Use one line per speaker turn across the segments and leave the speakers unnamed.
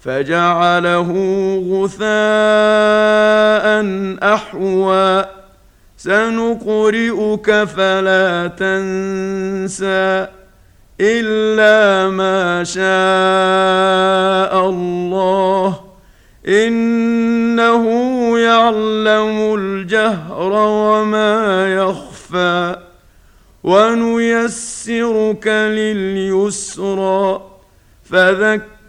فجعله غثاء أحوى. سنقرئك فلا تنسى إلا ما شاء الله. إنه يعلم الجهر وما يخفى. ونيسرك لليسرى. فذكر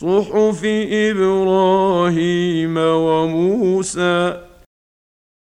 صحف إبراهيم وموسى.